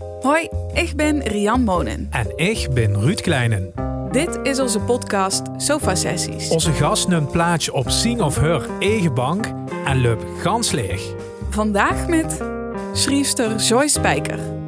Hoi, ik ben Rian Monen. En ik ben Ruud Kleinen. Dit is onze podcast Sofa Sessies. Onze gast neemt plaatje op Sing of Her eigen bank en loopt gans leeg. Vandaag met schrijfster Joyce Spijker.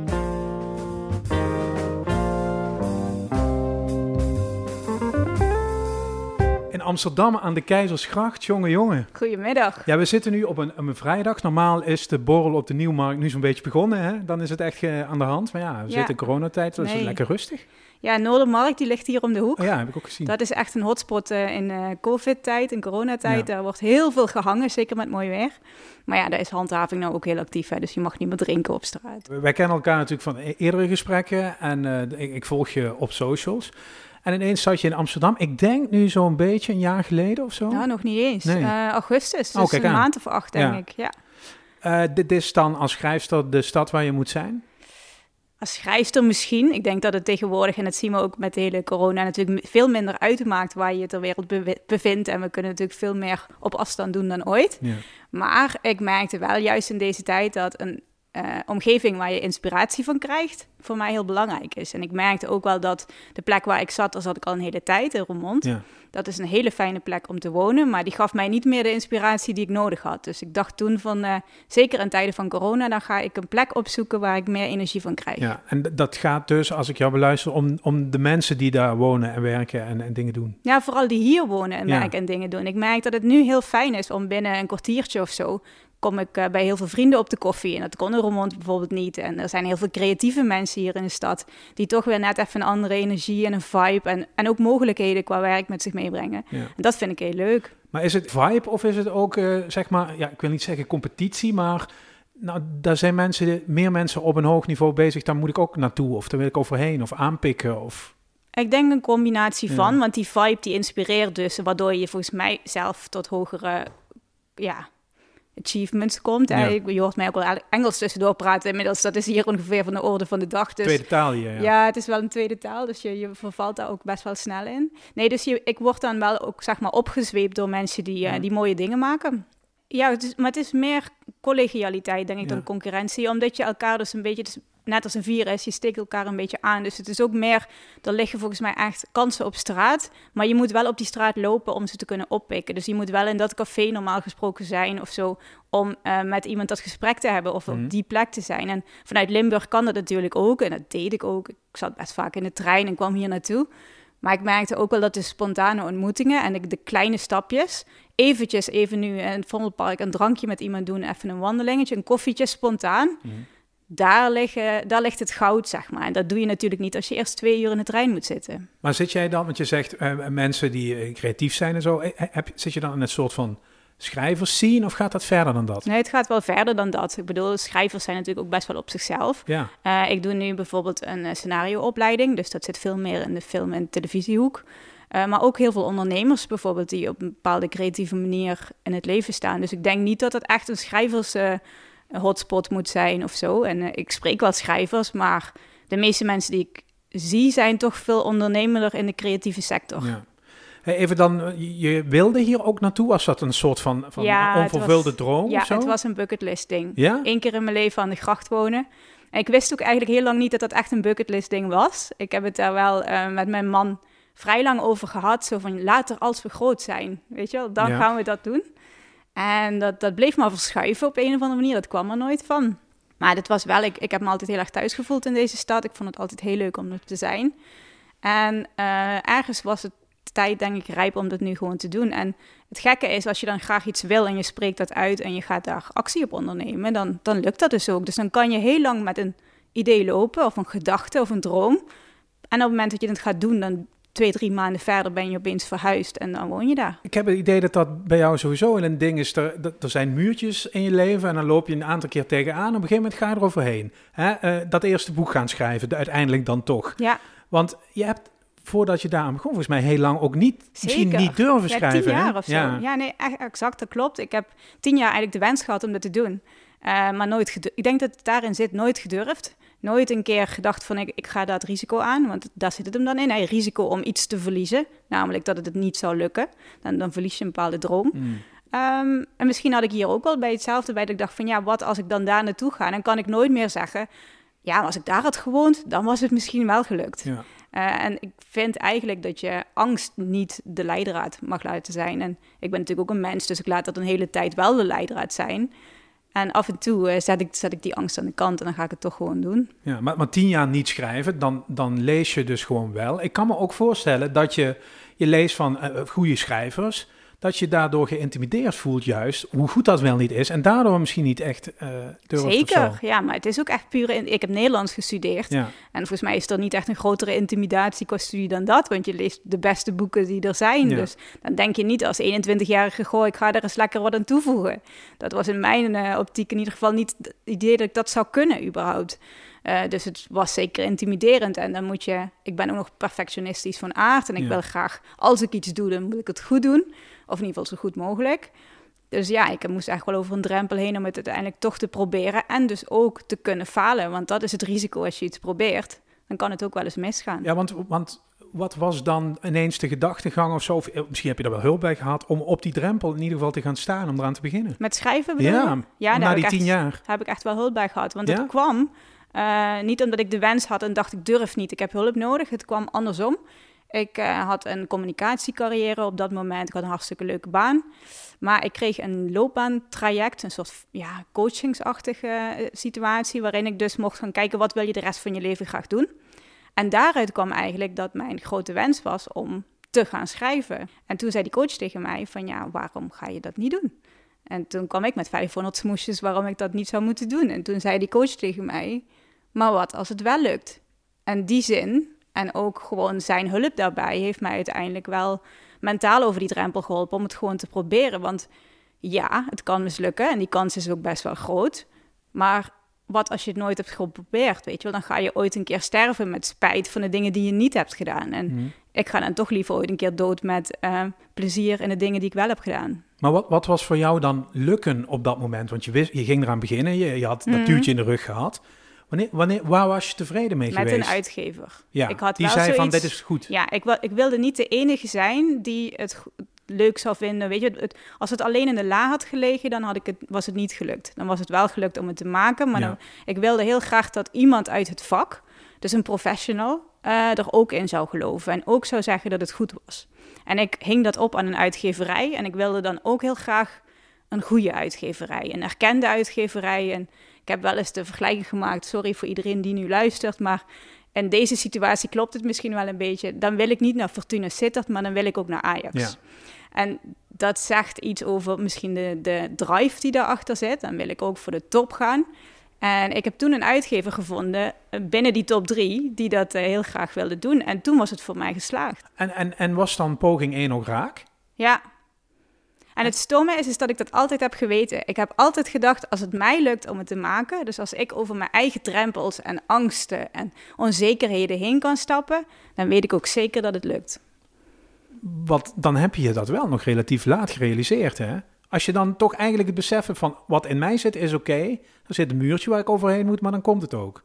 Amsterdam aan de Keizersgracht, jongen, jongen. Goedemiddag. Ja, we zitten nu op een, een vrijdag. Normaal is de borrel op de Nieuwmarkt nu zo'n beetje begonnen. Hè? Dan is het echt eh, aan de hand. Maar ja, we Ja. zitten in coronatijd, dus is Nee. lekker rustig. Ja, Noordermarkt die ligt hier om de hoek. Oh ja, heb ik ook gezien. Dat is echt een hotspot eh, in eh, covid-tijd, in coronatijd. Ja. Daar wordt heel veel gehangen, zeker met mooi weer. Maar ja, daar is handhaving nou ook heel actief. Hè, dus je mag niet meer drinken op straat. Wij kennen elkaar natuurlijk van e- eerdere gesprekken en ik, ik volg je op socials. En ineens zat je in Amsterdam. Ik denk nu zo'n beetje een jaar geleden of zo. Nou, nog niet eens. Nee. Eh, augustus, Oh, dus kijk een aan. maand of acht, denk Ja. ik. Ja. Eh, dit is dan als schrijfster de stad waar je moet zijn? Als schrijfster misschien. Ik denk dat het tegenwoordig, en dat zien we ook met de hele corona, natuurlijk veel minder uitmaakt waar je ter wereld bevindt. En we kunnen natuurlijk veel meer op afstand doen dan ooit. Ja. Maar ik merkte wel juist in deze tijd dat een eh, omgeving waar je inspiratie van krijgt, voor mij heel belangrijk is. En ik merkte ook wel dat de plek waar ik zat, daar zat ik al een hele tijd in Roermond. Ja. Dat is een hele fijne plek om te wonen, maar die gaf mij niet meer de inspiratie die ik nodig had. Dus ik dacht toen van, eh, zeker in tijden van corona, dan ga ik een plek opzoeken waar ik meer energie van krijg. Ja, en dat gaat dus, als ik jou beluister, om, om de mensen die daar wonen en werken en, en dingen doen. Ja, vooral die hier wonen en Ja. werken en dingen doen. Ik merk dat het nu heel fijn is om binnen een kwartiertje of zo... kom ik eh, bij heel veel vrienden op de koffie. En dat kon in Roermond bijvoorbeeld niet. En er zijn heel veel creatieve mensen hier in de stad... die toch weer net even een andere energie en een vibe... en, en ook mogelijkheden qua werk met zich meebrengen. Ja. En dat vind ik heel leuk. Maar is het vibe of is het ook, eh, zeg maar, ja, ik wil niet zeggen competitie, maar nou, daar zijn mensen, meer mensen op een hoog niveau bezig, daar moet ik ook naartoe of daar wil ik overheen of aanpikken of... Ik denk een combinatie Ja. van, want die vibe die inspireert dus... waardoor je volgens mij zelf tot hogere... ja, achievements komt. Ja. hè. Ik- Je hoort mij ook wel Engels tussendoor praten inmiddels. Dat is hier ongeveer van de orde van de dag. Dus Tweede taal ja. Ja. het is wel een tweede taal, dus je, je vervalt daar ook best wel snel in. Nee, dus je, ik word dan wel ook zeg maar opgezweept door mensen die, eh, die mooie dingen maken. Ja, het is, maar het is meer collegialiteit, denk ik, dan concurrentie. Omdat je elkaar dus een beetje, is net als een virus, je steekt elkaar een beetje aan. Dus het is ook meer, er liggen volgens mij echt kansen op straat. Maar je moet wel op die straat lopen om ze te kunnen oppikken. Dus je moet wel in dat café normaal gesproken zijn of zo. Om eh, met iemand dat gesprek te hebben of Mhm. op die plek te zijn. En vanuit Limburg kan dat natuurlijk ook. En dat deed ik ook. Ik zat best vaak in de trein en kwam hier naartoe. Maar ik merkte ook wel dat de spontane ontmoetingen en de, de kleine stapjes... eventjes even nu in het Vondelpark een drankje met iemand doen... even een wandelingetje, een koffietje, spontaan... Mhm. Daar, liggen, daar ligt het goud, zeg maar. En dat doe je natuurlijk niet als je eerst twee uur in de trein moet zitten. Maar zit jij dan, want je zegt eh, mensen die eh, creatief zijn en zo, eh, heb, zit je dan in een soort van schrijvers zien of gaat dat verder dan dat? Nee, het gaat wel verder dan dat. Ik bedoel, schrijvers zijn natuurlijk ook best wel op zichzelf. Ja, Eh, ik doe nu bijvoorbeeld een eh, scenarioopleiding, dus dat zit veel meer in de film- en televisiehoek. Eh, maar ook heel veel ondernemers bijvoorbeeld die op een bepaalde creatieve manier in het leven staan. Dus ik denk niet dat het echt een schrijvers eh, hotspot moet zijn of zo. En eh, ik spreek wel schrijvers, maar de meeste mensen die ik zie zijn toch veel ondernemerder in de creatieve sector. ja. Hey, even dan, eh, je- wilde hier ook naartoe? Was dat een soort van, van Ja, onvervulde was- droom Ja, of zo? het was een bucketlist ding. Ja? Eén keer in mijn leven aan de gracht wonen. En ik wist ook eigenlijk heel lang niet dat dat echt een bucketlist ding was. Ik heb het daar wel eh, met mijn man vrij lang over gehad. Zo van later als we groot zijn, weet je wel, dan Ja. gaan we dat doen. En dat, dat bleef maar verschuiven op een of andere manier. Dat kwam er nooit van. Maar dit was wel, ik, ik heb me altijd heel erg thuis gevoeld in deze stad. Ik vond het altijd heel leuk om er te zijn. En eh, ergens was het tijd, denk ik, rijp om dat nu gewoon te doen. En het gekke is, als je dan graag iets wil en je spreekt dat uit en je gaat daar actie op ondernemen, dan, dan lukt dat dus ook. Dus dan kan je heel lang met een idee lopen, of een gedachte, of een droom. En op het moment dat je het gaat doen, dan twee, drie maanden verder ben je opeens verhuisd en dan woon je daar. Ik heb het idee dat dat bij jou sowieso een ding is. Er, er zijn muurtjes in je leven en dan loop je een aantal keer tegenaan. Op een gegeven moment ga je er overheen. Hè? Eh, dat eerste boek gaan schrijven, de- uiteindelijk dan toch. Ja, Want je hebt, voordat je daar aan begon, volgens mij heel lang ook niet, misschien niet durven ja schrijven. tien hè? jaar of zo. Ja, nee, echt, exact, dat klopt. Ik heb tien jaar eigenlijk de wens gehad om dat te doen. Eh, maar nooit ik denk dat het daarin zit, nooit gedurfd. Nooit een keer gedacht van ik, ik ga het risico aan, want daar zit het hem dan in. Hè? Risico om iets te verliezen, namelijk dat het het niet zou lukken. Dan, dan verlies je een bepaalde droom. Mm. Ehm, en misschien had ik hier ook wel bij hetzelfde bij dat ik dacht van ja, wat als ik dan daar naartoe ga? Dan kan ik nooit meer zeggen, ja, als ik daar had gewoond, dan was het misschien wel gelukt. Ja. Uh, en ik vind eigenlijk dat je angst niet de leidraad mag laten zijn. En ik ben natuurlijk ook een mens, dus ik laat dat een hele tijd wel de leidraad zijn. En af en toe uh, zet, ik, zet ik die angst aan de kant en dan ga ik het toch gewoon doen. Ja, maar, maar tien jaar niet schrijven, dan, dan lees je dus gewoon wel. Ik kan me ook voorstellen dat je, je leest van uh, goede schrijvers dat je daardoor geïntimideerd voelt juist, hoe goed dat wel niet is. En daardoor misschien niet echt uh, durft Zeker, ja, maar het is ook echt pure... Ik heb Nederlands gestudeerd. Ja. En volgens mij is er niet echt een grotere intimidatie qua studie dan dat. Want je leest de beste boeken die er zijn. Ja. Dus dan denk je niet als 21-jarige... Goh, ik ga er eens lekker wat aan toevoegen. Dat was in mijn uh, optiek in ieder geval niet het idee dat ik dat zou kunnen überhaupt. Uh, dus het was zeker intimiderend. En dan moet je... Ik ben ook nog perfectionistisch van aard. En ik wil graag, als ik iets doe, dan moet ik het goed doen. Of in ieder geval zo goed mogelijk. Dus ja, ik moest echt wel over een drempel heen om het uiteindelijk toch te proberen. En dus ook te kunnen falen. Want dat is het risico als je iets probeert. Dan kan het ook wel eens misgaan. Ja, want, want wat was dan ineens de gedachtegang of zo? Of eh, misschien heb je daar wel hulp bij gehad om op die drempel in ieder geval te gaan staan, om eraan te beginnen. Met schrijven bedoel ja, je? Ja, na die tien echt, jaar. Daar heb ik echt wel hulp bij gehad. Want ja? het kwam uh, niet omdat ik de wens had en dacht ik durf niet, ik heb hulp nodig. Het kwam andersom. Ik uh, had een communicatiecarrière op dat moment. Ik had een hartstikke leuke baan. Maar ik kreeg een loopbaantraject, een soort ja, coachingsachtige uh, situatie, waarin ik dus mocht gaan kijken wat wil je de rest van je leven graag doen. En daaruit kwam eigenlijk dat mijn grote wens was om te gaan schrijven. En toen zei die coach tegen mij van ja, waarom ga je dat niet doen? En toen kwam ik met 500 smoesjes waarom ik dat niet zou moeten doen. En toen zei die coach tegen mij, maar wat als het wel lukt? En die zin, en ook gewoon zijn hulp daarbij heeft mij uiteindelijk wel mentaal over die drempel geholpen om het gewoon te proberen. Want ja, het kan mislukken en die kans is ook best wel groot. Maar wat als je het nooit hebt geprobeerd, weet je wel? Dan ga je ooit een keer sterven met spijt van de dingen die je niet hebt gedaan. En mm. ik ga dan toch liever ooit een keer dood met uh, plezier in de dingen die ik wel heb gedaan. Maar wat, wat was voor jou dan lukken op dat moment? Want je, wist, je ging eraan beginnen, je, je had dat mm. duwtje in de rug gehad. Wanneer, wanneer, waar was je tevreden mee Met geweest? Met een uitgever. Ja, ik had die wel zei zoiets, van dit is goed. Ja, ik, ik wilde niet de enige zijn die het leuk zou vinden. Weet je, het, als het alleen in de la had gelegen, dan had ik het, was het niet gelukt. Dan was het wel gelukt om het te maken. Maar Ja. dan, ik wilde heel graag dat iemand uit het vak, dus een professional, eh, er ook in zou geloven. En ook zou zeggen dat het goed was. En ik hing dat op aan een uitgeverij. En ik wilde dan ook heel graag een goede uitgeverij. Een erkende uitgeverij. En ik heb wel eens de vergelijking gemaakt. Sorry voor iedereen die nu luistert. Maar in deze situatie klopt het misschien wel een beetje. Dan wil ik niet naar Fortuna Sittard, maar dan wil ik ook naar Ajax. Ja. En dat zegt iets over misschien de, de drive die daarachter zit. Dan wil ik ook voor de top gaan. En ik heb toen een uitgever gevonden eh, binnen die top drie die dat eh, heel graag wilde doen. En toen was het voor mij geslaagd. En, en, en was dan poging 1 ook raak? Ja. En het stomme is, is dat ik dat altijd heb geweten. Ik heb altijd gedacht, als het mij lukt om het te maken, dus als ik over mijn eigen drempels en angsten en onzekerheden heen kan stappen, dan weet ik ook zeker dat het lukt. Wat, dan heb je dat wel nog relatief laat gerealiseerd, hè? Als je dan toch eigenlijk het besef hebt van wat in mij zit is oké, er zit een muurtje waar ik overheen moet, maar dan komt het ook.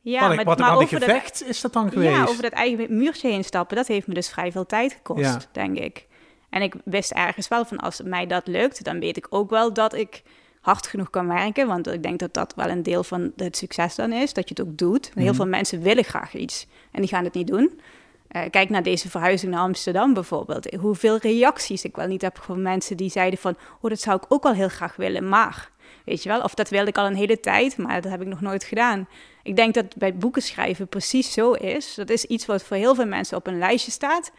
Ja, wat, maar, ik, wat, maar wat een over gevecht dat, is dat dan geweest? Ja, over dat eigen muurtje heen stappen, dat heeft me dus vrij veel tijd gekost, Ja. denk ik. En ik wist ergens wel van als mij dat lukt, dan weet ik ook wel dat ik hard genoeg kan werken. Want ik denk dat dat wel een deel van het succes dan is, dat je het ook doet. Heel Mhm. veel mensen willen graag iets en die gaan het niet doen. Eh, kijk naar deze verhuizing naar Amsterdam bijvoorbeeld. Hoeveel reacties ik wel niet heb van mensen die zeiden van... oh, dat zou ik ook wel heel graag willen, maar... Weet je wel, of dat wilde ik al een hele tijd, maar dat heb ik nog nooit gedaan. Ik denk dat bij boeken schrijven precies zo is. Dat is iets wat voor heel veel mensen op een lijstje staat...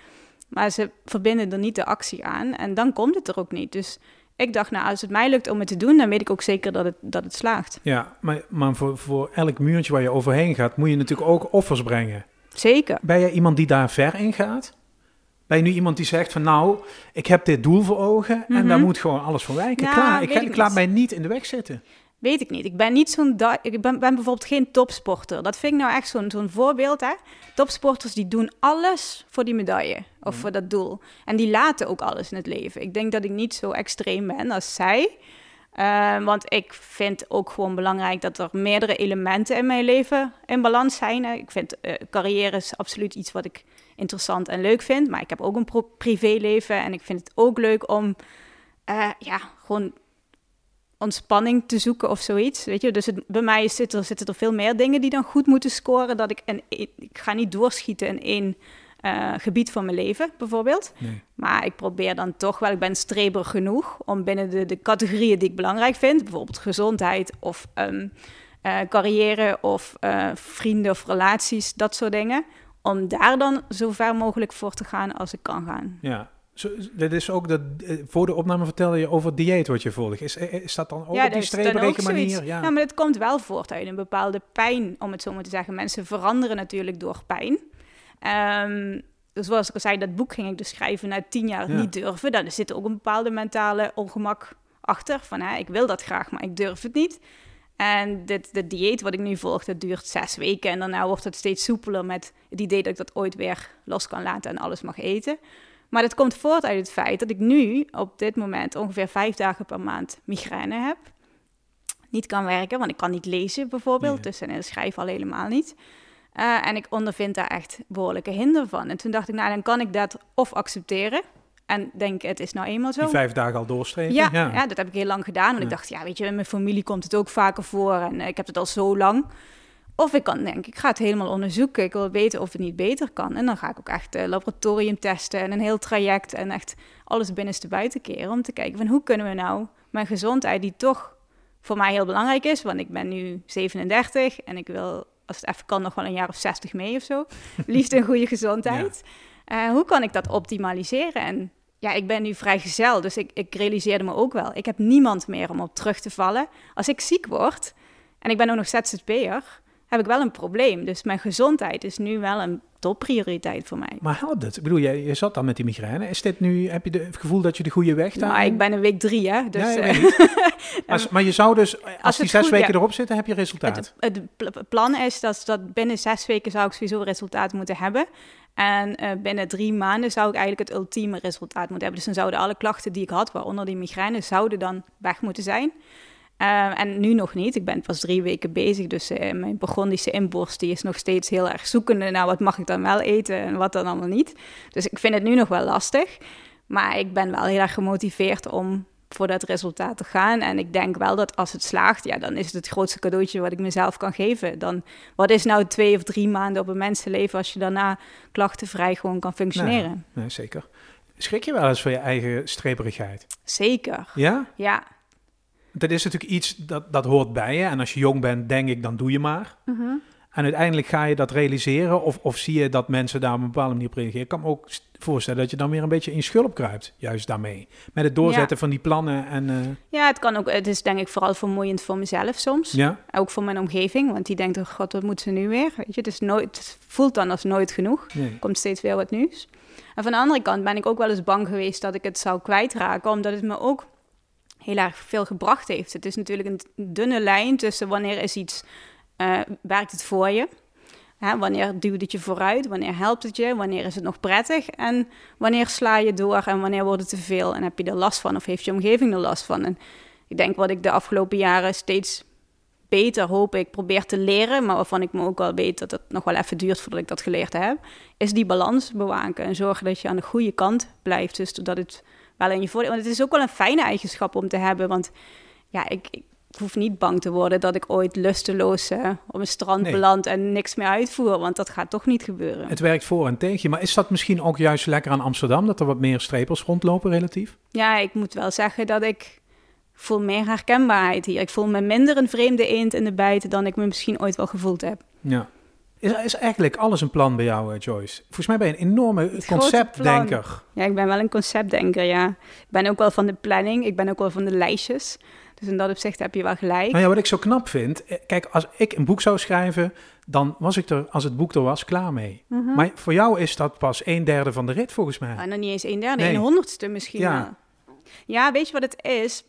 maar ze verbinden er niet de actie aan en dan komt het er ook niet. Dus ik dacht, nou, als het mij lukt om het te doen... dan weet ik ook zeker dat het, dat het slaagt. Ja, maar, maar voor, voor elk muurtje waar je overheen gaat, moet je natuurlijk ook offers brengen. Zeker. Ben jij iemand die daar ver in gaat? Ben je nu iemand die zegt van nou, ik heb dit doel voor ogen en Mhm. daar moet gewoon alles voor wijken? Ja, Klaar, ik, ik ik laat mij niet in de weg zitten. Weet ik niet. Ik ben niet zo'n... Ik ben, ben bijvoorbeeld geen topsporter. Dat vind ik nou echt zo'n zo'n voorbeeld, hè. Topsporters die doen alles voor die medaille. Of voor dat doel. En die laten ook alles in het leven. Ik denk dat ik niet zo extreem ben als zij. Eh, want ik vind ook gewoon belangrijk dat er meerdere elementen in mijn leven in balans zijn. Ik vind eh, carrière is absoluut iets wat ik interessant en leuk vind. Maar ik heb ook een privéleven. En ik vind het ook leuk om... eh, ja, gewoon ontspanning te zoeken of zoiets. Weet je, dus het, bij mij zitten er, zitten er veel meer dingen die dan goed moeten scoren. Dat ik, en ik ga niet doorschieten in één uh, gebied van mijn leven, bijvoorbeeld. Nee. Maar ik probeer dan toch wel, ik ben streber genoeg om binnen de, de categorieën die ik belangrijk vind, bijvoorbeeld gezondheid of um, uh, carrière of uh, vrienden of relaties, dat soort dingen, om daar dan zo ver mogelijk voor te gaan als ik kan gaan. Ja, zo, dit is ook dat voor de opname vertelde je over dieet wat je volgt. Is, is dat dan ook ja, op die streberige manier? Ja. ja, maar het komt wel voort uit een bepaalde pijn, om het zo maar te zeggen. Mensen veranderen natuurlijk door pijn. Um, dus zoals ik al zei, dat boek ging ik dus schrijven na tien jaar ja. niet durven. Dan zit ook een bepaalde mentale ongemak achter. Van hè, ik wil dat graag, maar ik durf het niet. En dit, dit dieet wat ik nu volg, dat duurt zes weken. En daarna wordt het steeds soepeler met het idee dat ik dat ooit weer los kan laten en alles mag eten. Maar dat komt voort uit het feit dat ik nu op dit moment ongeveer vijf dagen per maand migraine heb. Niet kan werken, want ik kan niet lezen bijvoorbeeld. Dus en schrijven al helemaal niet. Uh, en ik ondervind daar echt behoorlijke hinder van. En toen dacht ik, nou, dan kan ik dat of accepteren. En denk, het is nou eenmaal zo. Die vijf dagen al doorstrepen? Ja, ja. ja dat heb ik heel lang gedaan. Want ja. ik dacht, ja, weet je, in mijn familie komt het ook vaker voor. En uh, ik heb het al zo lang. Of ik kan denk ik ga het helemaal onderzoeken. Ik wil weten of het niet beter kan. En dan ga ik ook echt uh, laboratorium testen en een heel traject. En echt alles binnenste buiten keren. Om te kijken van hoe kunnen we nou mijn gezondheid, die toch voor mij heel belangrijk is. Want ik ben nu 37 en ik wil als het even kan, nog wel een jaar of 60 mee of zo. Liefde en goede gezondheid. Ja. Uh, hoe kan ik dat optimaliseren? En ja, ik ben nu vrijgezel, dus ik, ik realiseerde me ook wel. Ik heb niemand meer om op terug te vallen. Als ik ziek word, en ik ben ook nog ZZP'er, heb ik wel een probleem. Dus mijn gezondheid is nu wel een topprioriteit voor mij. Maar helpt het? Ik bedoel, je, je zat dan met die migraine. Is dit nu, heb je de, het gevoel dat je de goede weg staat? Nou, ik ben een week drie, hè. Dus, ja, uh, als, maar je zou dus, als, als die zes goed, weken ja, erop zitten, heb je resultaat? Het, het plan is dat, dat binnen zes weken zou ik sowieso resultaat moeten hebben. En uh, binnen drie maanden zou ik eigenlijk het ultieme resultaat moeten hebben. Dus dan zouden alle klachten die ik had, waaronder die migraine, zouden dan weg moeten zijn. Uh, en nu nog niet. Ik ben pas drie weken bezig. Dus uh, mijn Burgondische inborst die is nog steeds heel erg zoekende naar wat mag ik dan wel eten en wat dan allemaal niet. Dus ik vind het nu nog wel lastig. Maar ik ben wel heel erg gemotiveerd om voor dat resultaat te gaan. En ik denk wel dat als het slaagt, ja, dan is het het grootste cadeautje wat ik mezelf kan geven. Dan, wat is nou twee of drie maanden op een mensenleven als je daarna klachtenvrij gewoon kan functioneren? Nee, nee, zeker. Schrik je wel eens van je eigen streperigheid? Zeker. Ja? Ja, dat is natuurlijk iets dat, dat hoort bij je. En als je jong bent, denk ik, dan doe je maar. -huh. En uiteindelijk ga je dat realiseren. Of, of zie je dat mensen daar op een bepaalde manier op reageren. Ik kan me ook voorstellen dat je dan weer een beetje in schulp kruipt. Juist daarmee. Met het doorzetten ja. van die plannen. En, uh... Ja, het kan ook. Het is denk ik vooral vermoeiend voor mezelf soms. Ja. Ook voor mijn omgeving. Want die denkt, oh god, wat moet ze nu weer? Weet je, het, is nooit, het voelt dan als nooit genoeg. Nee. Er komt steeds weer wat nieuws. En van de andere kant ben ik ook wel eens bang geweest dat ik het zou kwijtraken. Omdat het me ook heel erg veel gebracht heeft. Het is natuurlijk een dunne lijn tussen wanneer is iets, uh, werkt het voor je? Hè, wanneer duwt het je vooruit? Wanneer helpt het je? Wanneer is het nog prettig? En wanneer sla je door en wanneer wordt het te veel? En heb je er last van of heeft je omgeving er last van? En ik denk wat ik de afgelopen jaren steeds beter hoop ik probeer te leren, maar waarvan ik me ook wel weet dat het nog wel even duurt voordat ik dat geleerd heb, is die balans bewaken en zorgen dat je aan de goede kant blijft. Dus dat het wel in je voordeel. Want het is ook wel een fijne eigenschap om te hebben. Want ja, ik, ik hoef niet bang te worden dat ik ooit lusteloos uh, op een strand nee. beland en niks meer uitvoer. Want dat gaat toch niet gebeuren. Het werkt voor en tegen je. Maar is dat misschien ook juist lekker aan Amsterdam? Dat er wat meer strepels rondlopen relatief? Ja, ik moet wel zeggen dat ik voel meer herkenbaarheid hier. Ik voel me minder een vreemde eend in de bijt dan ik me misschien ooit wel gevoeld heb. Ja. Is, is eigenlijk alles een plan bij jou, uh, Joyce? Volgens mij ben je een enorme conceptdenker. Ja, ik ben wel een conceptdenker, ja. Ik ben ook wel van de planning, ik ben ook wel van de lijstjes. Dus in dat opzicht heb je wel gelijk. Nou ja, wat ik zo knap vind... Kijk, als ik een boek zou schrijven... dan was ik er, als het boek er was, klaar mee. Uh -huh. Maar voor jou is dat pas een derde van de rit, volgens mij. Ah, nog niet eens een derde, nee. een honderdste misschien ja. wel. Ja, weet je wat het is?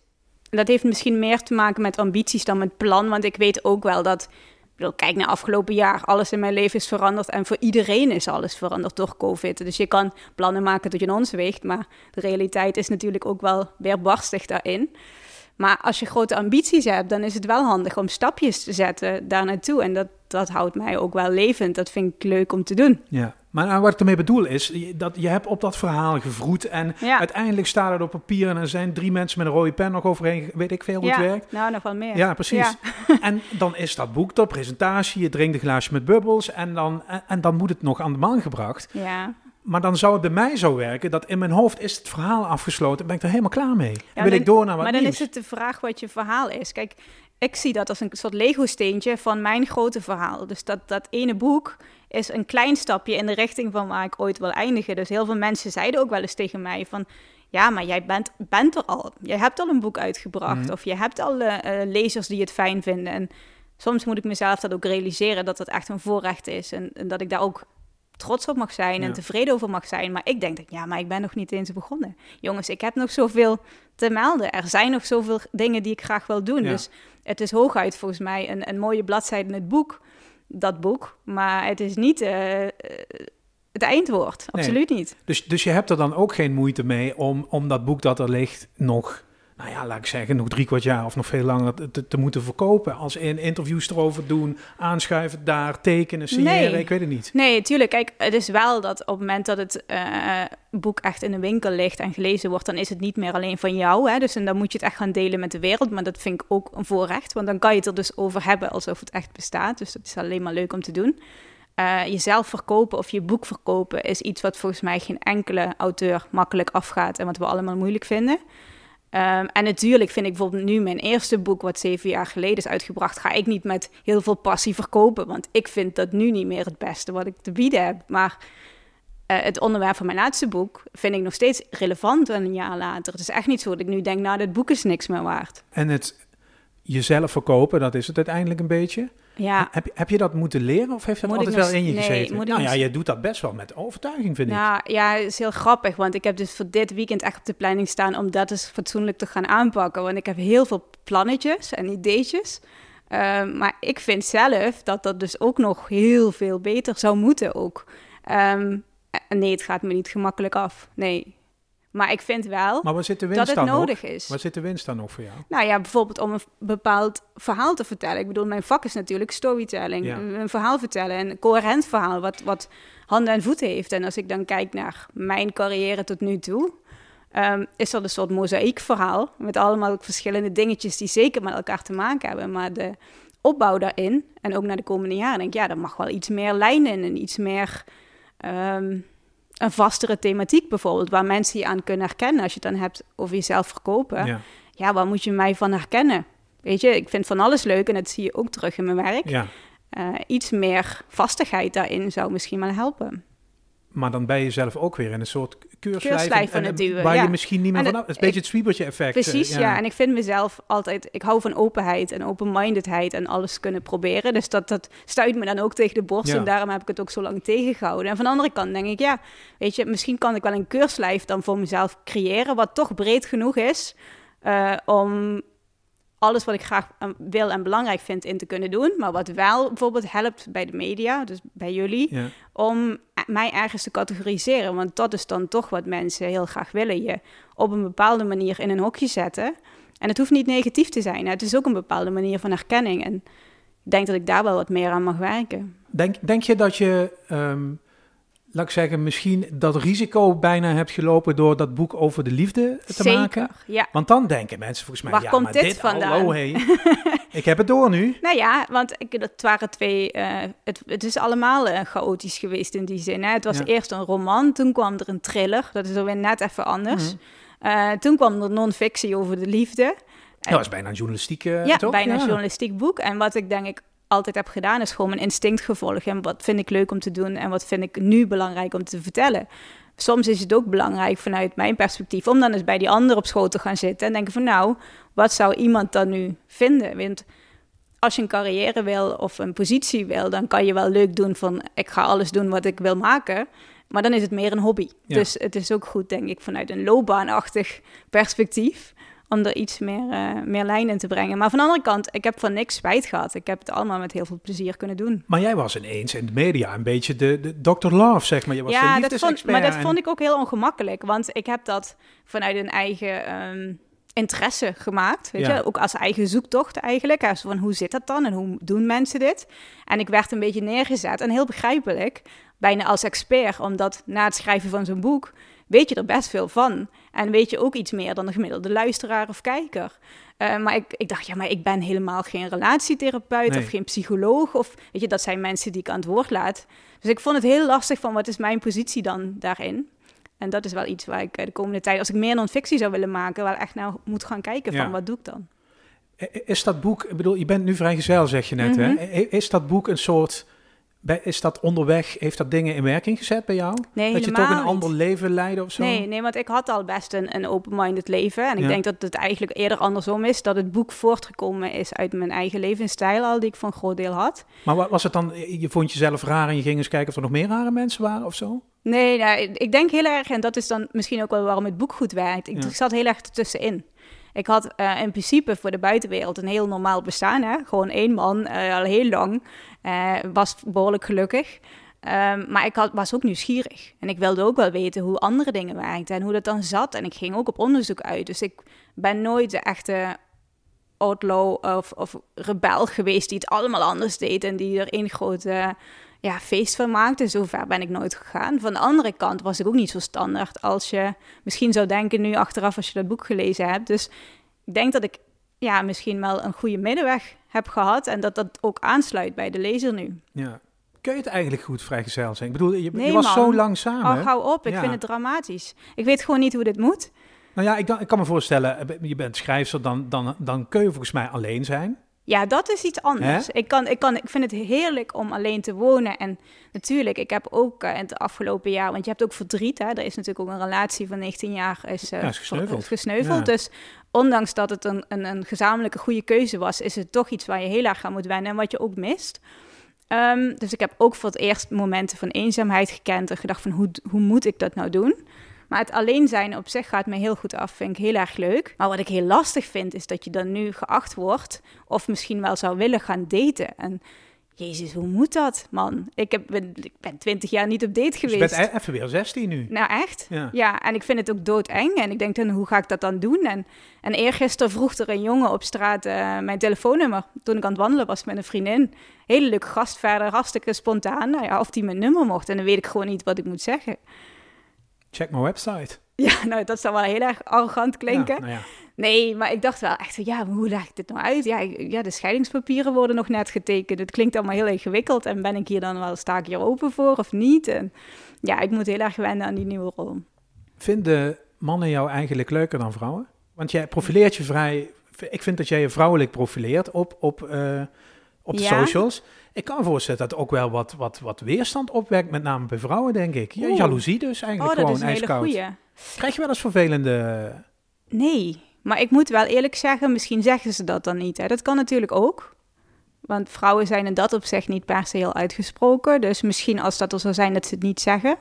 Dat heeft misschien meer te maken met ambities dan met plan. Want ik weet ook wel dat kijk naar afgelopen jaar. Alles in mijn leven is veranderd. En voor iedereen is alles veranderd door COVID. Dus je kan plannen maken tot je ons weegt. Maar de realiteit is natuurlijk ook wel weerbarstig daarin. Maar als je grote ambities hebt, dan is het wel handig om stapjes te zetten daar naartoe. En dat, dat houdt mij ook wel levend. Dat vind ik leuk om te doen. Ja, Maar nou, wat ik ermee bedoel is, dat je hebt op dat verhaal gevroed en Ja. uiteindelijk staat het op papier en er zijn drie mensen met een rode pen nog overheen, weet ik veel hoe ja, het werkt. nou nog wel meer. Ja, precies. Ja. En dan is dat boek de presentatie, je drinkt een glaasje met bubbels en dan, en, en dan moet het nog aan de man gebracht. Ja. Maar dan zou het bij mij zo werken dat in mijn hoofd is het verhaal afgesloten, ben ik er helemaal klaar mee. Ja, wil dan- ik door naar wat Maar dan nieuws. is het de vraag wat je verhaal is. Kijk, ik zie dat als een soort Lego-steentje van mijn grote verhaal. Dus dat, dat ene boek is een klein stapje in de richting van waar ik ooit wil eindigen. Dus heel veel mensen zeiden ook wel eens tegen mij van... Ja, maar jij bent, bent er al. Jij hebt al een boek uitgebracht. Mhm. Of je hebt al eh, eh, lezers die het fijn vinden. En soms moet ik mezelf dat ook realiseren dat dat echt een voorrecht is. En, en dat ik daar ook trots op mag zijn en Ja. tevreden over mag zijn. Maar ik denk dat, ja, maar ik ben nog niet eens begonnen. Jongens, ik heb nog zoveel te melden. Er zijn nog zoveel dingen die ik graag wil doen. Ja. Dus het is hooguit volgens mij een, een mooie bladzijde in het boek, dat boek. Maar het is niet eh, het eindwoord. Nee. Absoluut niet. Dus, dus je hebt er dan ook geen moeite mee om, om dat boek dat er ligt nog, nou ja, laat ik zeggen, nog drie kwart jaar of nog veel langer te, te, te moeten verkopen. Als in interviews erover doen, aanschuiven daar, tekenen, signeren, Nee. ik weet het niet. Nee, tuurlijk. Kijk, het is wel dat op het moment dat het eh, boek echt in de winkel ligt en gelezen wordt, dan is het niet meer alleen van jou. Hè? Dus en dan moet je het echt gaan delen met de wereld. Maar dat vind ik ook een voorrecht, want dan kan je het er dus over hebben alsof het echt bestaat. Dus dat is alleen maar leuk om te doen. Eh, jezelf verkopen of je boek verkopen is iets wat volgens mij geen enkele auteur makkelijk afgaat en wat we allemaal moeilijk vinden. Ehm, en natuurlijk vind ik bijvoorbeeld nu mijn eerste boek, wat zeven jaar geleden is uitgebracht, ga ik niet met heel veel passie verkopen. Want ik vind dat nu niet meer het beste wat ik te bieden heb. Maar eh, het onderwerp van mijn laatste boek vind ik nog steeds relevant een jaar later. Het is echt niet zo dat ik nu denk, nou, dit boek is niks meer waard. En het jezelf verkopen, dat is het uiteindelijk een beetje. Ja, Heb, je- heb je dat moeten leren of heeft dat Moet altijd wel in je nee, gezeten? Nou ja, je doet dat best wel met overtuiging, vind ik. Nou ja, het is heel grappig, want ik heb dus voor dit weekend echt op de planning staan om dat eens fatsoenlijk te gaan aanpakken. Want ik heb heel veel plannetjes en ideetjes. Ehm, maar ik vind zelf dat dat dus ook nog heel veel beter zou moeten ook. Ehm, en nee, het gaat me niet gemakkelijk af. Nee. Maar ik vind wel Maar waar zit de winst dat het dan nodig is. Waar zit de winst dan nog voor jou? Nou ja, bijvoorbeeld om een bepaald verhaal te vertellen. Ik bedoel, mijn vak is natuurlijk storytelling. Ja. Een verhaal vertellen, een coherent verhaal wat, wat handen en voeten heeft. En als ik dan kijk naar mijn carrière tot nu toe, ehm, is dat een soort mozaïekverhaal met allemaal verschillende dingetjes die zeker met elkaar te maken hebben. Maar de opbouw daarin en ook naar de komende jaren, denk ik, ja, er mag wel iets meer lijn in en iets meer... ehm, een vastere thematiek bijvoorbeeld, waar mensen je aan kunnen herkennen. Als je het dan hebt over jezelf verkopen Ja, ja, waar moet je mij van herkennen? Weet je, ik vind van alles leuk en dat zie je ook terug in mijn werk. ja. Eh, iets meer vastigheid daarin zou misschien wel helpen. Maar dan ben je zelf ook weer in een soort keurslijf. Aan het en- duwen, Waar ja. je misschien niet meer het- is een beetje het zwiebertje effect. Precies, eh, ja. En ik vind mezelf altijd, ik hou van openheid en open-mindedheid en alles kunnen proberen. Dus dat, dat stuit me dan ook tegen de borst Ja. en daarom heb ik het ook zo lang tegengehouden. En van de andere kant denk ik, ja, weet je, misschien kan ik wel een keurslijf dan voor mezelf creëren, wat toch breed genoeg is eh, om alles wat ik graag eh, wil en belangrijk vind in te kunnen doen. Maar wat wel bijvoorbeeld helpt bij de media, dus bij jullie, om mij ergens te categoriseren. Want dat is dan toch wat mensen heel graag willen. Je op een bepaalde manier in een hokje zetten. En het hoeft niet negatief te zijn. Het is ook een bepaalde manier van herkenning. En ik denk dat ik daar wel wat meer aan mag werken. Denk, denk je dat je, ehm, laat ik zeggen, misschien dat risico bijna hebt gelopen door dat boek over de liefde te Zeker, maken? ja. Want dan denken mensen volgens mij, Waar ja, komt maar dit dit, vandaan? hallo, hey. ik heb het door nu. Nou ja, want ik, het waren twee. eh, het, het is allemaal eh, chaotisch geweest in die zin. Hè? Het was Ja. eerst een roman, toen kwam er een thriller. Dat is alweer net even anders. Mhm. Eh, toen kwam er non-fictie over de liefde. Dat is bijna een journalistiek, ja, toch? bijna een Ja. journalistiek boek. En wat ik denk ik altijd heb gedaan, is gewoon mijn instinct gevolgd. En wat vind ik leuk om te doen en wat vind ik nu belangrijk om te vertellen. Soms is het ook belangrijk vanuit mijn perspectief om dan eens bij die ander op schoot te gaan zitten en denken van nou, wat zou iemand dan nu vinden? Want als je een carrière wil of een positie wil, dan kan je wel leuk doen van ik ga alles doen wat ik wil maken. Maar dan is het meer een hobby. Ja. Dus het is ook goed, denk ik, vanuit een loopbaanachtig perspectief om er iets meer, eh, meer lijn in te brengen. Maar van de andere kant, ik heb van niks spijt gehad. Ik heb het allemaal met heel veel plezier kunnen doen. Maar jij was ineens in de media een beetje de, de Dr. Love, zeg maar. Je was de ja, dat vond, maar dat en- vond ik ook heel ongemakkelijk. Want ik heb dat vanuit een eigen ehm, interesse gemaakt. Weet Ja. je? Ook als eigen zoektocht eigenlijk. Zo van hoe zit dat dan en hoe doen mensen dit? En ik werd een beetje neergezet en heel begrijpelijk, bijna als expert, omdat na het schrijven van zo'n boek weet je er best veel van. En weet je ook iets meer dan de gemiddelde luisteraar of kijker. Eh, maar ik, ik dacht, ja, maar ik ben helemaal geen relatietherapeut Nee. of geen psycholoog. Of weet je, dat zijn mensen die ik aan het woord laat. Dus ik vond het heel lastig van wat is mijn positie dan daarin. En dat is wel iets waar ik eh, de komende tijd, als ik meer non-fictie zou willen maken, wel echt naar moet gaan kijken Ja. van wat doe ik dan. Is dat boek, ik bedoel, je bent nu vrijgezel, zeg je net, Mhm. hè? Is dat boek een soort, is dat onderweg, heeft dat dingen in werking gezet bij jou? Nee, dat je toch een ander leven leidde of zo? Nee, nee, want ik had al best een, een open-minded leven. En ik Ja. denk dat het eigenlijk eerder andersom is. Dat het boek voortgekomen is uit mijn eigen levensstijl al, die ik een groot deel had. Maar wa- was het dan, je vond jezelf raar en je ging eens kijken of er nog meer rare mensen waren of zo? Nee, nou, ik denk heel erg, en dat is dan misschien ook wel waarom het boek goed werkt. Ik, Ja. zat heel erg ertussenin. Ik had eh, in principe voor de buitenwereld een heel normaal bestaan. Hè? Gewoon één man, eh, al heel lang. Eh, was behoorlijk gelukkig. Ehm, maar ik had, was ook nieuwsgierig. En ik wilde ook wel weten hoe andere dingen werkten en hoe dat dan zat. En ik ging ook op onderzoek uit. Dus ik ben nooit de echte outlaw of, of rebel geweest die het allemaal anders deed. En die er één grote ja, feest van maakte. Zover ben ik nooit gegaan. Van de andere kant was ik ook niet zo standaard als je misschien zou denken nu achteraf als je dat boek gelezen hebt. Dus ik denk dat ik ja, misschien wel een goede middenweg heb gehad en dat dat ook aansluit bij de lezer nu. Ja. Kun je het eigenlijk goed vrijgezel zijn? Ik bedoel, je, je was man. zo lang samen. Oh, hou op, ik Ja. vind het dramatisch. Ik weet gewoon niet hoe dit moet. Nou ja, ik, dan- ik kan me voorstellen, eh, je bent schrijfster, dan, dan, dan kun je volgens mij alleen zijn. Ja, dat is iets anders. Hè? Ik, kan, ik, kan, ik vind het heerlijk om alleen te wonen. En natuurlijk, ik heb ook eh, in het afgelopen jaar... want je hebt ook verdriet, hè. Er is natuurlijk ook een relatie van 19 jaar is, eh, Ja, is gesneuveld. is gesneuveld. Ja. Dus ondanks dat het een, een, een gezamenlijke goede keuze was... is het toch iets waar je heel erg aan moet wennen en wat je ook mist. Ehm, dus ik heb ook voor het eerst momenten van eenzaamheid gekend... en gedacht van, hoe, hoe moet ik dat nou doen? Maar het alleen zijn op zich gaat me heel goed af, vind ik heel erg leuk. Maar wat ik heel lastig vind, is dat je dan nu geacht wordt... of misschien wel zou willen gaan daten. En jezus, hoe moet dat, man? Ik, heb, ben, ik ben twintig jaar niet op date Dus je geweest. bent even weer 16 nu. Nou, echt? Ja. Ja, en ik vind het ook doodeng. En ik denk dan, hoe ga ik dat dan doen? En, en eergisteren vroeg er een jongen op straat eh, mijn telefoonnummer. Toen ik aan het wandelen was met een vriendin. Hele leuke gast verder, hartstikke spontaan. Nou ja, of die mijn nummer mocht. En dan weet ik gewoon niet wat ik moet zeggen. Check mijn website. Ja, nou, dat zou wel heel erg arrogant klinken. Ja, nou ja. Nee, maar ik dacht wel echt, ja, hoe leg ik dit nou uit? Ja, ja, de scheidingspapieren worden nog net getekend. Het klinkt allemaal heel ingewikkeld. En ben ik hier dan wel, sta ik hier open voor of niet? En ja, ik moet heel erg wennen aan die nieuwe rol. Vinden mannen jou eigenlijk leuker dan vrouwen? Want jij profileert je vrij... Ik vind dat jij je vrouwelijk profileert op, op, eh, op de socials. Ik kan me voorstellen dat het ook wel wat, wat, wat weerstand opwekt, met name bij vrouwen, denk ik. Ja, Oeh. jaloezie dus Oh, eigenlijk dat gewoon is een hele ijskoud. goeie. Krijg je wel eens vervelende... Nee, maar ik moet wel eerlijk zeggen, misschien zeggen ze dat dan niet. Hè. Dat kan natuurlijk ook. Want vrouwen zijn in dat opzicht niet per se heel uitgesproken. Dus misschien als dat er zou zijn dat ze het niet zeggen.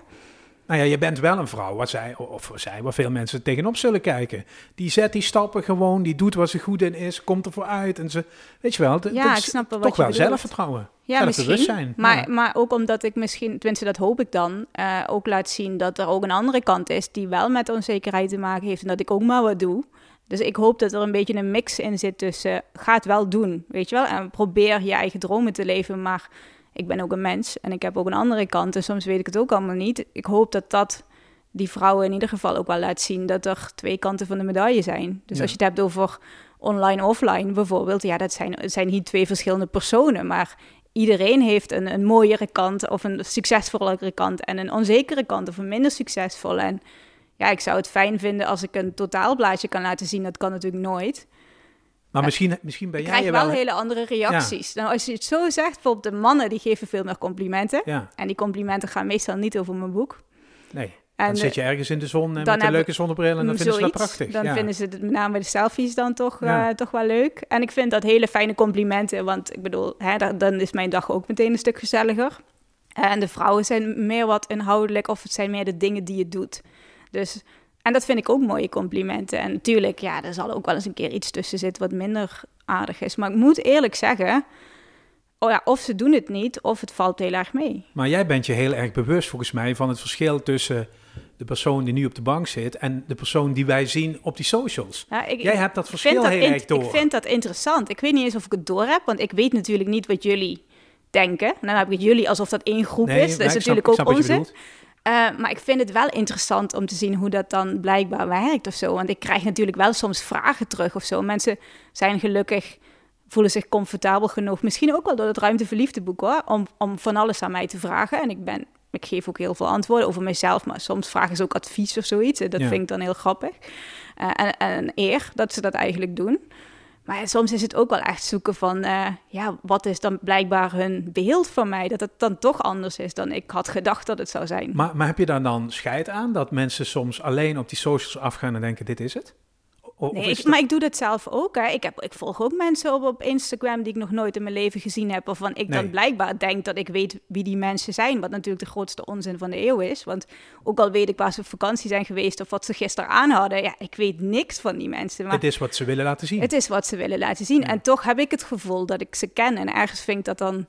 Nou ja, je bent wel een vrouw, wat zij, of zij, waar veel mensen tegenop zullen kijken. Die zet die stappen gewoon, die doet wat ze goed in is, komt ervoor uit. En ze, weet je wel, Ja, dat ik is snap wel wat toch wel bedoelt. zelfvertrouwen. Ja, misschien. Maar, Ja. maar ook omdat ik misschien, tenminste dat hoop ik dan, eh, ook laat zien dat er ook een andere kant is die wel met onzekerheid te maken heeft en dat ik ook maar wat doe. Dus ik hoop dat er een beetje een mix in zit tussen ga het wel doen, weet je wel, en probeer je eigen dromen te leven, maar ik ben ook een mens en ik heb ook een andere kant en soms weet ik het ook allemaal niet. Ik hoop dat dat die vrouwen in ieder geval ook wel laat zien dat er twee kanten van de medaille zijn. Dus Ja. als je het hebt over online, offline bijvoorbeeld, ja, dat zijn, zijn niet twee verschillende personen, maar iedereen heeft een, een mooiere kant of een succesvollere kant en een onzekere kant of een minder succesvolle. En ja, ik zou het fijn vinden als ik een totaalblaadje kan laten zien. Dat kan natuurlijk nooit. Maar misschien, misschien ben jij krijg je wel wel... hele andere reacties. Nou, als je het zo zegt, bijvoorbeeld de mannen die geven veel meer complimenten. Ja, En die complimenten gaan meestal niet over mijn boek. nee. En dan eh, zit je ergens in de zon en met een leuke zonnebril en dan vinden ze dat prachtig. Dan vinden ze het met name de selfies dan toch, eh, toch wel leuk. En ik vind dat hele fijne complimenten, want ik bedoel, hè, da- dan is mijn dag ook meteen een stuk gezelliger. En de vrouwen zijn meer wat inhoudelijk of het zijn meer de dingen die je doet. Dus, en dat vind ik ook mooie complimenten. En natuurlijk, ja, er zal ook wel eens een keer iets tussen zitten wat minder aardig is. Maar ik moet eerlijk zeggen, oh ja, of ze doen het niet, of het valt heel erg mee. Maar jij bent je heel erg bewust volgens mij van het verschil tussen de persoon die nu op de bank zit en de persoon die wij zien op die socials. Ja, ik, Jij hebt dat verschil dat heel in- erg door. Ik vind dat interessant. Ik weet niet eens of ik het door heb, want ik weet natuurlijk niet wat jullie denken. En dan heb ik het jullie alsof dat één groep Nee, is. Dat is natuurlijk snap ook onzin. Eh, maar ik vind het wel interessant om te zien hoe dat dan blijkbaar werkt of zo. Want ik krijg natuurlijk wel soms vragen terug of zo. Mensen zijn gelukkig, voelen zich comfortabel genoeg. Misschien ook wel door het Ruimte voor Liefde boek hoor. Om, om van alles aan mij te vragen. En ik ben... Ik geef ook heel veel antwoorden over mezelf, maar soms vragen ze ook advies of zoiets. En dat Ja. vind ik dan heel grappig. Eh, en, en een eer dat ze dat eigenlijk doen. Maar soms is het ook wel echt zoeken van, eh, ja, wat is dan blijkbaar hun beeld van mij? Dat het dan toch anders is dan ik had gedacht dat het zou zijn. Maar, maar heb je daar dan scheid aan dat mensen soms alleen op die socials afgaan en denken: dit is het? O- of Nee, ik, maar ik doe dat zelf ook. Hè. Ik, heb, ik volg ook mensen op, op Instagram die ik nog nooit in mijn leven gezien heb. Waarvan ik Nee. dan blijkbaar denk dat ik weet wie die mensen zijn. Wat natuurlijk de grootste onzin van de eeuw is. Want ook al weet ik waar ze op vakantie zijn geweest of wat ze gisteren aan hadden. Ja, ik weet niks van die mensen. Maar Het is wat ze willen laten zien. Het is wat ze willen laten zien. Ja. En toch heb ik het gevoel dat ik ze ken. En ergens vind ik dat dan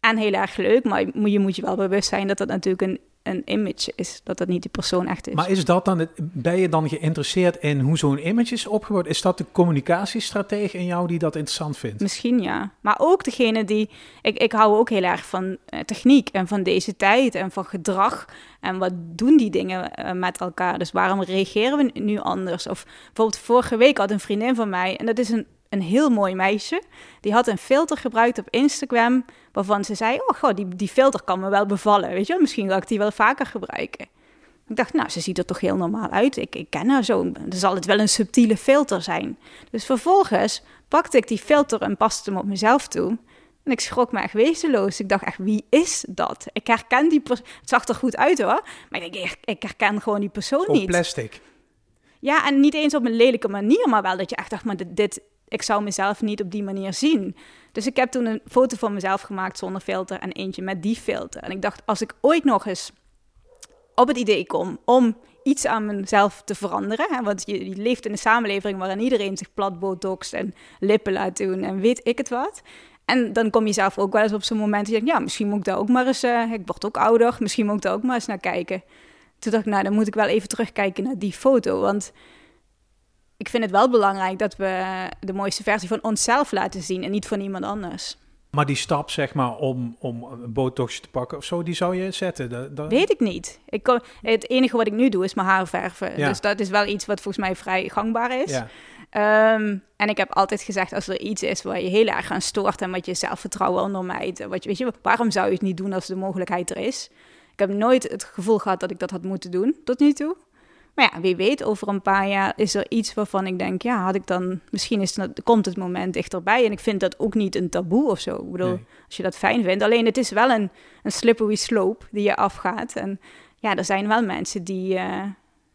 en heel erg leuk. Maar je, moet je wel bewust zijn dat dat natuurlijk een, een image is. Dat dat niet die persoon echt is. Maar is dat dan het, ben je dan geïnteresseerd in hoe zo'n image is opgebouwd? Is dat de communicatiestratege in jou die dat interessant vindt? Misschien ja. Maar ook degene die. Ik, ik hou ook heel erg van eh, techniek en van deze tijd en van gedrag. En wat doen die dingen eh, met elkaar? Dus waarom reageren we nu anders? Of bijvoorbeeld vorige week had een vriendin van mij, en dat is een, een heel mooi meisje. Die had een filter gebruikt op Instagram. Waarvan ze zei: Oh, goh, die, die filter kan me wel bevallen. Weet je misschien ga ik die wel vaker gebruiken. Ik dacht, nou, ze ziet er toch heel normaal uit. Ik, ik ken haar zo. Dan zal het wel een subtiele filter zijn. Dus vervolgens pakte ik die filter en paste hem op mezelf toe. En ik schrok me echt wezenloos. Ik dacht echt, wie is dat? Ik herken die persoon. Het zag er goed uit hoor. Maar ik, ik, herken gewoon die persoon niet. plastic. Ja, en niet eens op een lelijke manier, maar wel dat je echt dacht, maar dit, dit, ik zou mezelf niet op die manier zien. Dus ik heb toen een foto van mezelf gemaakt zonder filter en eentje met die filter. En ik dacht, als ik ooit nog eens op het idee kom om iets aan mezelf te veranderen, hè, want je, leeft in een samenleving waarin iedereen zich plat en lippen laat doen en weet ik het wat. En dan kom je zelf ook wel eens op zo'n moment dat je denkt, ja, misschien moet ik daar ook maar eens, eh, ik word ook ouder, misschien moet ik daar ook maar eens naar kijken. Toen dacht ik, nou, dan moet ik wel even terugkijken naar die foto, want ik vind het wel belangrijk dat we de mooiste versie van onszelf laten zien en niet van iemand anders. Maar die stap, zeg maar, om, om een botoxje te pakken of zo, die zou je zetten. Dat, dat- Weet ik niet. Ik het enige wat ik nu doe is mijn haar verven. Ja. Dus dat is wel iets wat volgens mij vrij gangbaar is. Ja. Ehm, en ik heb altijd gezegd, als er iets is waar je heel erg aan stoort en wat je zelfvertrouwen ondermijnt, wat je, weet je, waarom zou je het niet doen als de mogelijkheid er is? Ik heb nooit het gevoel gehad dat ik dat had moeten doen, tot nu toe. Maar ja, wie weet, over een paar jaar is er iets waarvan ik denk, ja, had ik dan, misschien is het, komt het moment dichterbij. En ik vind dat ook niet een taboe of zo. Ik bedoel, Nee. als je dat fijn vindt. Alleen het is wel een, een slippery slope die je afgaat. En ja, er zijn wel mensen die, eh,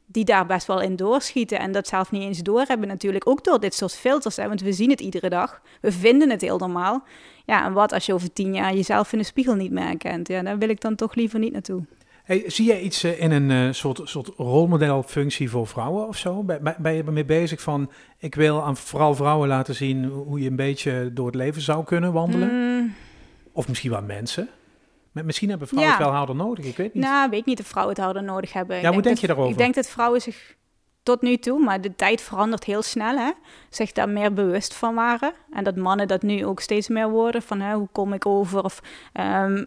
die daar best wel in doorschieten en dat zelf niet eens doorhebben natuurlijk. Ook door dit soort filters, hè, want we zien het iedere dag. We vinden het heel normaal. Ja, en wat als je over tien jaar jezelf in de spiegel niet meer herkent? Ja, daar wil ik dan toch liever niet naartoe. Hey, zie jij iets eh, in een eh, soort, soort rolmodelfunctie voor vrouwen of zo? Ben, ben- je ermee bezig van, ik wil aan vooral vrouwen laten zien hoe je een beetje door het leven zou kunnen wandelen? Mm, Of misschien wel mensen? Misschien hebben vrouwen Ja. het wel harder nodig, ik weet niet. nou, weet niet of vrouwen het harder nodig hebben. Ik Ja, hoe denk dat- je daarover? Ik denk dat vrouwen zich tot nu toe, maar de tijd verandert heel snel, hè, zich daar meer bewust van waren. En dat mannen dat nu ook steeds meer worden, van hè, hoe kom ik over? Of, ehm,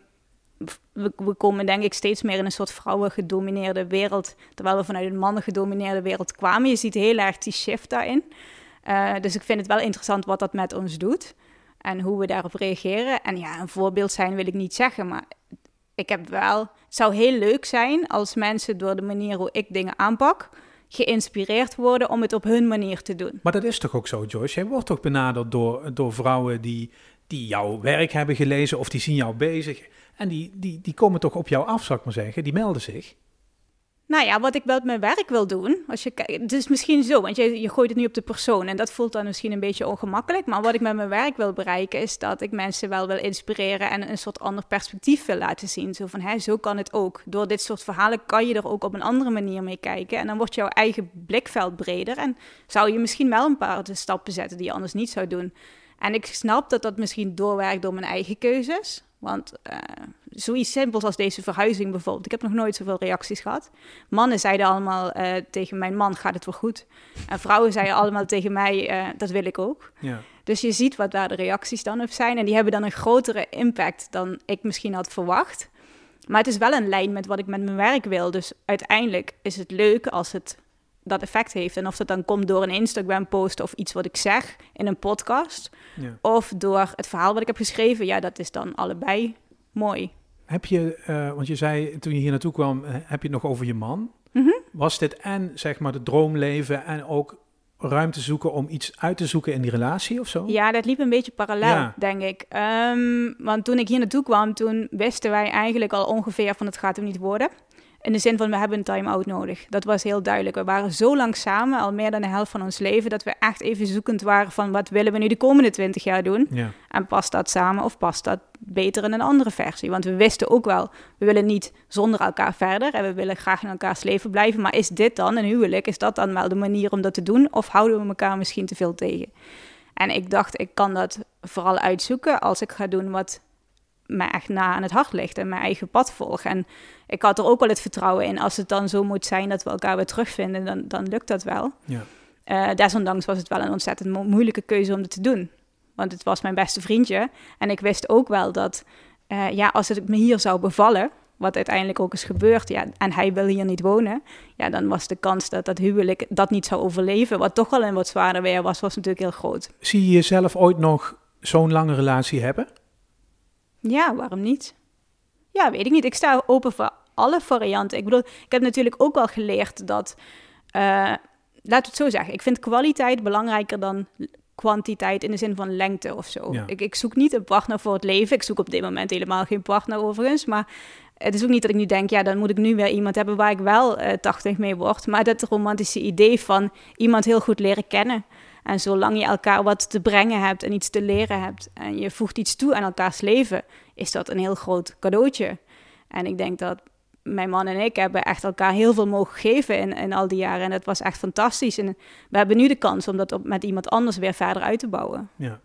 we, komen denk ik steeds meer in een soort vrouwen-gedomineerde wereld, terwijl we vanuit een mannen-gedomineerde wereld kwamen. Je ziet heel erg die shift daarin. Eh, dus ik vind het wel interessant wat dat met ons doet en hoe we daarop reageren. En ja, een voorbeeld zijn wil ik niet zeggen, maar ik heb wel. Het zou heel leuk zijn als mensen door de manier hoe ik dingen aanpak geïnspireerd worden om het op hun manier te doen. Maar dat is toch ook zo, Joyce? Jij wordt toch benaderd door, door vrouwen die, die jouw werk hebben gelezen of die zien jou bezig. En die, die, die komen toch op jou af, zou ik maar zeggen. Die melden zich. Nou ja, wat ik met mijn werk wil doen, als je het is misschien zo, want je, je gooit het nu op de persoon en dat voelt dan misschien een beetje ongemakkelijk. Maar wat ik met mijn werk wil bereiken is dat ik mensen wel wil inspireren en een soort ander perspectief wil laten zien. Zo van, hè, zo kan het ook. Door dit soort verhalen kan je er ook op een andere manier mee kijken en dan wordt jouw eigen blikveld breder en zou je misschien wel een paar stappen zetten die je anders niet zou doen. En ik snap dat dat misschien doorwerkt door mijn eigen keuzes. Want eh, zoiets simpels als deze verhuizing bijvoorbeeld. Ik heb nog nooit zoveel reacties gehad. Mannen zeiden allemaal eh, tegen mijn man, gaat het wel goed? En vrouwen zeiden allemaal tegen mij, eh, dat wil ik ook. Ja. Dus je ziet wat daar de reacties dan op zijn. En die hebben dan een grotere impact dan ik misschien had verwacht. Maar het is wel een lijn met wat ik met mijn werk wil. Dus uiteindelijk is het leuk als het dat effect heeft. En of dat dan komt door een Instagram-post of iets wat ik zeg in een podcast. Ja. Of door het verhaal wat ik heb geschreven. Ja, dat is dan allebei mooi. Heb je, eh, want je zei toen je hier naartoe kwam, eh, heb je het nog over je man? Mhm. Was dit en zeg maar de droomleven en ook ruimte zoeken om iets uit te zoeken in die relatie of zo? Ja, dat liep een beetje parallel, Ja. denk ik. Ehm, want toen ik hier naartoe kwam, toen wisten wij eigenlijk al ongeveer van het gaat hem niet worden. In de zin van, we hebben een time-out nodig. Dat was heel duidelijk. We waren zo lang samen, al meer dan de helft van ons leven, dat we echt even zoekend waren van wat willen we nu de komende twintig jaar doen? Ja. En past dat samen of past dat beter in een andere versie? Want we wisten ook wel, we willen niet zonder elkaar verder en we willen graag in elkaars leven blijven. Maar is dit dan een huwelijk? Is dat dan wel de manier om dat te doen? Of houden we elkaar misschien te veel tegen? En ik dacht, ik kan dat vooral uitzoeken als ik ga doen wat mij echt na aan het hart ligt en mijn eigen pad volg. En ik had er ook wel het vertrouwen in, als het dan zo moet zijn dat we elkaar weer terugvinden, dan, dan lukt dat wel. Ja. Eh, desondanks was het wel een ontzettend mo- moeilijke keuze om het te doen. Want het was mijn beste vriendje. En ik wist ook wel dat, eh, ja, als het me hier zou bevallen, wat uiteindelijk ook is gebeurd, ja, en hij wil hier niet wonen, ja, dan was de kans dat dat huwelijk dat niet zou overleven, wat toch wel een wat zwaarder weer was, was natuurlijk heel groot. Zie je jezelf ooit nog zo'n lange relatie hebben? Ja, waarom niet? Ja, weet ik niet. Ik sta open voor alle varianten. Ik bedoel, ik heb natuurlijk ook wel geleerd dat, laten we het zo zeggen, ik vind kwaliteit belangrijker dan kwantiteit in de zin van lengte of zo. Ja. Ik, ik zoek niet een partner voor het leven. Ik zoek op dit moment helemaal geen partner overigens, maar het is ook niet dat ik nu denk, ja, dan moet ik nu weer iemand hebben waar ik wel eh 80 mee word. Maar dat romantische idee van iemand heel goed leren kennen. En zolang je elkaar wat te brengen hebt en iets te leren hebt en je voegt iets toe aan elkaars leven, is dat een heel groot cadeautje. En ik denk dat mijn man en ik hebben echt elkaar heel veel mogen geven in, in al die jaren. En dat was echt fantastisch. En we hebben nu de kans om dat op, met iemand anders weer verder uit te bouwen. Ja.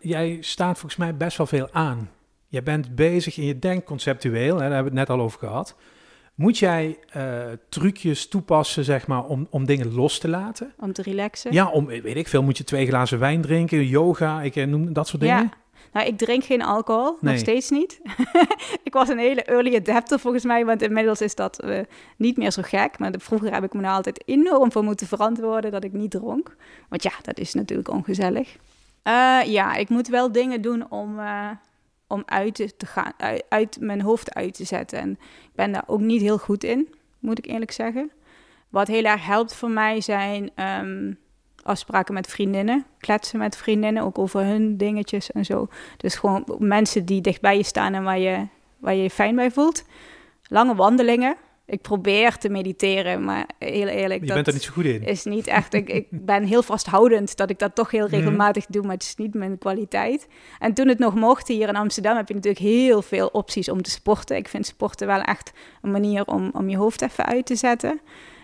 Jij staat volgens mij best wel veel aan. Je bent bezig en je denkt conceptueel, daar hebben we het net al over gehad. Moet jij eh, trucjes toepassen, zeg maar, om, om dingen los te laten? Om te relaxen. Ja, om, weet ik veel, moet je twee glazen wijn drinken, yoga, ik eh, noem dat soort dingen? Ja. Nou, ik drink geen alcohol, Nee. nog steeds niet. ik was een hele early adapter volgens mij, want inmiddels is dat eh, niet meer zo gek. Maar de- vroeger heb ik me nou altijd enorm voor moeten verantwoorden dat ik niet dronk. Want ja, dat is natuurlijk ongezellig. Ja, ik moet wel dingen doen om, om uit te- gaan, uit mijn hoofd uit te zetten. En ik ben daar ook niet heel goed in, moet ik eerlijk zeggen. Wat heel erg helpt voor mij zijn ehm, afspraken met vriendinnen, kletsen met vriendinnen, ook over hun dingetjes en zo. Dus gewoon mensen die dichtbij je staan en waar je waar je je fijn bij voelt. Lange wandelingen. Ik probeer te mediteren, maar heel eerlijk, Je dat bent er niet zo goed in. is niet echt. Ik, ik ben heel vasthoudend dat ik dat toch heel Mhm. regelmatig doe, maar het is niet mijn kwaliteit. En toen het nog mocht hier in Amsterdam, heb je natuurlijk heel veel opties om te sporten. Ik vind sporten wel echt een manier om, om je hoofd even uit te zetten.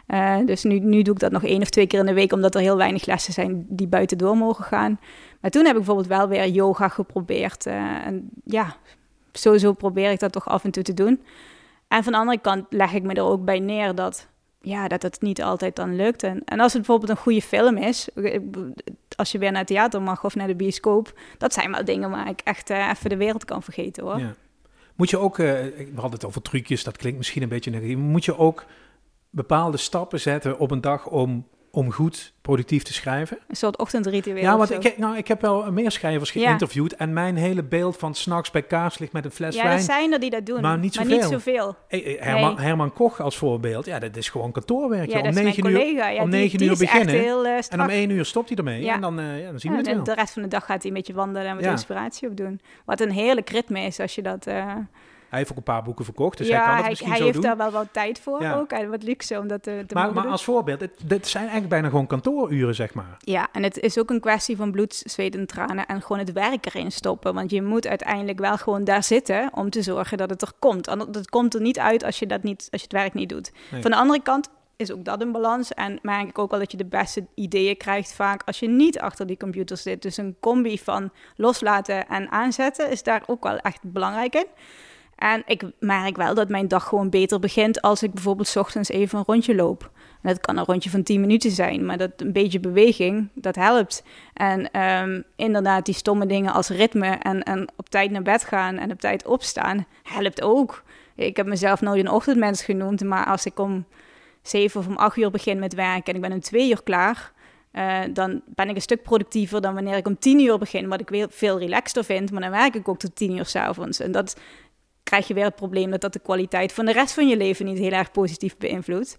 Eh, dus nu, nu doe ik dat nog één of twee keer in de week, omdat er heel weinig lessen zijn die buiten door mogen gaan. Maar toen heb ik bijvoorbeeld wel weer yoga geprobeerd. eh, en ja, sowieso probeer ik dat toch af en toe te doen. En van de andere kant leg ik me er ook bij neer dat, ja, dat het niet altijd dan lukt. En, en als het bijvoorbeeld een goede film is, als je weer naar het theater mag of naar de bioscoop, dat zijn wel dingen waar ik echt eh, even de wereld kan vergeten hoor. Ja. Moet je ook, eh, we hadden het over trucjes, dat klinkt misschien een beetje negatief. Moet je ook bepaalde stappen zetten op een dag om, om goed productief te schrijven? Een soort ochtendritueel. ja, want ik, nou, ik heb wel meer schrijvers Ja. geïnterviewd en mijn hele beeld van s'nachts bij kaarslicht met een fles ja, wijn. er zijn er die dat doen, maar niet maar zoveel. niet zoveel. Eh, eh, Herman, Nee. Herman Koch als voorbeeld, ja, dat is gewoon kantoorwerk. Ja, om negen uur, om negen uur beginnen. heel eh, en om één uur stopt hij ermee. Ja. En dan, eh, dan zien we het en wel. de rest van de dag gaat hij een beetje wandelen en wat inspiratie opdoen. Wat een heerlijk ritme is als je dat... eh, Hij heeft ook een paar boeken verkocht, dus ja, hij kan het hij, misschien hij zo heeft doen. daar wel wat tijd voor Ja. ook. En wat luxe om dat te, te Maar, als voorbeeld, dit, dit zijn eigenlijk bijna gewoon kantooruren, zeg maar. Ja, en het is ook een kwestie van bloed, zweet en tranen en gewoon het werk erin stoppen. Want je moet uiteindelijk wel gewoon daar zitten om te zorgen dat het er komt. En dat komt er niet uit als je, dat niet, als je het werk niet doet. Nee. Van de andere kant is ook dat een balans. En merk ik ook wel dat je de beste ideeën krijgt vaak als je niet achter die computer zit. Dus een combi van loslaten en aanzetten is daar ook wel echt belangrijk in. En ik merk wel dat mijn dag gewoon beter begint als ik bijvoorbeeld ochtends even een rondje loop. En dat kan een rondje van 10 minuten zijn, maar dat een beetje beweging, dat helpt. En ehm, inderdaad, die stomme dingen als ritme en, en op tijd naar bed gaan en op tijd opstaan, helpt ook. Ik heb mezelf nooit een ochtendmens genoemd, maar als ik om 7 of om 8 uur begin met werken en ik ben om 2 uur klaar, uh, dan ben ik een stuk productiever dan wanneer ik om 10 uur begin, wat ik veel relaxter vind. Maar dan werk ik ook tot 10 uur s'avonds. En dat krijg je weer het probleem dat dat de kwaliteit van de rest van je leven niet heel erg positief beïnvloedt.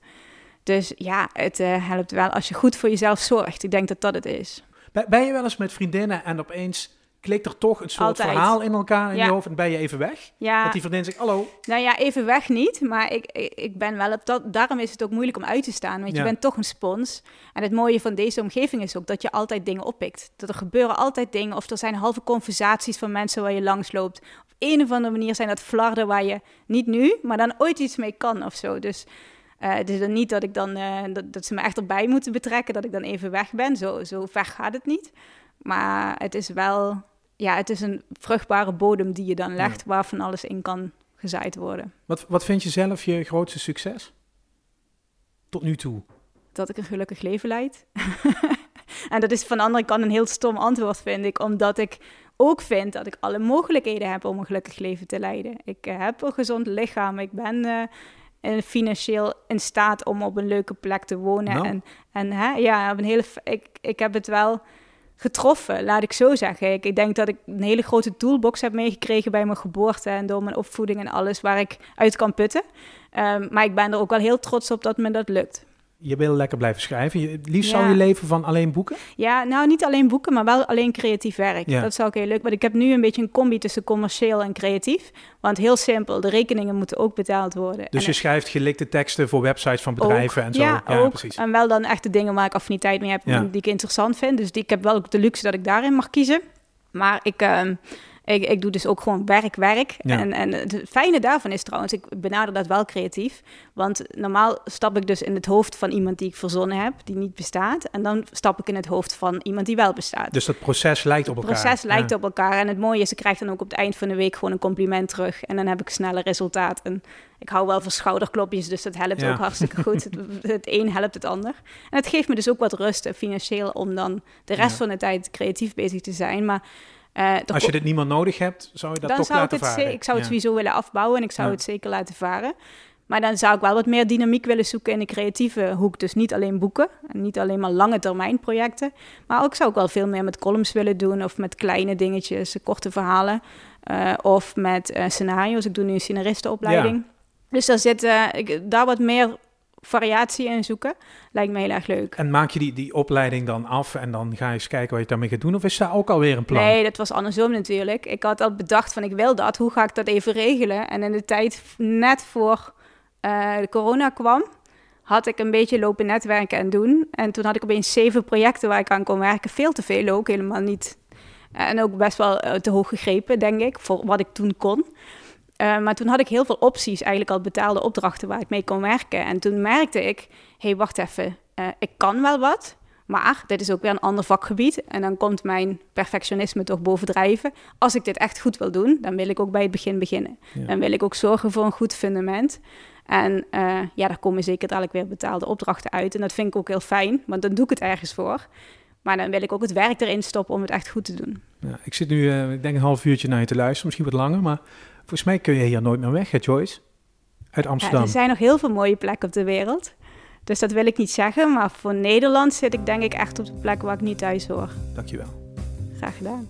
Dus ja, het uh, helpt wel als je goed voor jezelf zorgt. Ik denk dat dat het is. Ben je wel eens met vriendinnen en opeens klikt er toch een soort verhaal in elkaar in je hoofd en ben je even weg? Ja. Dat die vriendin zegt, hallo. Nou ja, even weg niet, maar ik, ik, ben wel op dat... Daarom is het ook moeilijk om uit te staan, want je bent toch een spons. En het mooie van deze omgeving is ook dat je altijd dingen oppikt. Dat er gebeuren altijd dingen, of er zijn halve conversaties van mensen waar je langs loopt. Een of andere manier zijn dat flarden waar je niet nu, maar dan ooit iets mee kan of zo. Dus... Uh, het is dan niet dat ik dan uh, dat, dat, ze me echt erbij moeten betrekken, dat ik dan even weg ben. Zo, zo ver gaat het niet. Maar het is wel ja, het is een vruchtbare bodem die je dan legt, waar van alles in kan gezaaid worden. Wat, wat vind je zelf je grootste succes? Tot nu toe. Dat ik een gelukkig leven leid. en dat is van de andere kant een heel stom antwoord, vind ik, omdat ik ook vind dat ik alle mogelijkheden heb om een gelukkig leven te leiden. Ik uh, heb een gezond lichaam, ik ben uh, financieel in staat om op een leuke plek te wonen. Nou. En, en hè, ja, op een hele, ik, ik heb het wel getroffen, laat ik zo zeggen. Ik, ik, denk dat ik een hele grote toolbox heb meegekregen bij mijn geboorte en door mijn opvoeding en alles waar ik uit kan putten. Um, maar ik ben er ook wel heel trots op dat me dat lukt je wil lekker blijven schrijven. Je, liefst zou je leven van alleen boeken? Ja, nou niet alleen boeken, maar wel alleen creatief werk. Ja. Dat zou ik heel leuk. Want ik heb nu een beetje een combi tussen commercieel en creatief. Want heel simpel, de rekeningen moeten ook betaald worden. Dus je schrijft gelikte teksten voor websites van bedrijven en zo. Ja, ook. precies. En wel dan echt de dingen waar ik affiniteit mee heb, die ik interessant vind. Dus die, ik heb wel ook de luxe dat ik daarin mag kiezen. Maar ik, uh, ik, ik doe dus ook gewoon werk, werk. En, en het fijne daarvan is trouwens, ik benader dat wel creatief. Want normaal stap ik dus in het hoofd van iemand die ik verzonnen heb, die niet bestaat. En dan stap ik in het hoofd van iemand die wel bestaat. Dus dat proces lijkt op elkaar. Het proces lijkt op elkaar. En het mooie is, ik krijg dan ook op het eind van de week gewoon een compliment terug. En dan heb ik sneller resultaat. En ik hou wel van schouderklopjes, dus dat helpt ook hartstikke goed. Het, het, een helpt het ander. En het geeft me dus ook wat rust financieel om dan de rest van de tijd creatief bezig te zijn. Maar uh, Als je dit niemand nodig hebt, zou je dat dan toch zou laten ik het varen? Ik zou het sowieso willen afbouwen en ik zou het zeker laten varen. Maar dan zou ik wel wat meer dynamiek willen zoeken in de creatieve hoek. Dus niet alleen boeken en niet alleen maar lange termijn projecten. Maar ook zou ik wel veel meer met columns willen doen of met kleine dingetjes, korte verhalen. Uh, of met uh, scenario's. Ik doe nu een scenaristenopleiding. Ja. Dus daar zit ik, daar wat meer variatie in zoeken. Lijkt me heel erg leuk. En maak je die, die opleiding dan af en dan ga je eens kijken wat je daarmee gaat doen? Of is daar ook alweer een plan? Nee, dat was andersom natuurlijk. Ik had al bedacht van ik wil dat, hoe ga ik dat even regelen? En in de tijd net voor uh, de corona kwam, had ik een beetje lopen netwerken en doen. En toen had ik opeens zeven projecten waar ik aan kon werken. Veel te veel ook, helemaal niet. En ook best wel uh, te hoog gegrepen, denk ik, voor wat ik toen kon. Uh, maar toen had ik heel veel opties, eigenlijk al betaalde opdrachten waar ik mee kon werken. En toen merkte ik, hé, hey, wacht even, uh, ik kan wel wat, maar dit is ook weer een ander vakgebied. En dan komt mijn perfectionisme toch bovendrijven. Als ik dit echt goed wil doen, dan wil ik ook bij het begin beginnen. Ja. Dan wil ik ook zorgen voor een goed fundament. En uh, ja, daar komen zeker dadelijk weer betaalde opdrachten uit. En dat vind ik ook heel fijn, want dan doe ik het ergens voor. Maar dan wil ik ook het werk erin stoppen om het echt goed te doen. Ja, ik zit nu, ik denk een half uurtje naar je te luisteren, misschien wat langer, maar Volgens mij kun je hier nooit meer weg, hè, Joyce? Uit Amsterdam. Ja, er zijn nog heel veel mooie plekken op de wereld. Dus dat wil ik niet zeggen. Maar voor Nederland zit ik denk ik echt op de plek waar ik niet thuis hoor. Dankjewel. Graag gedaan.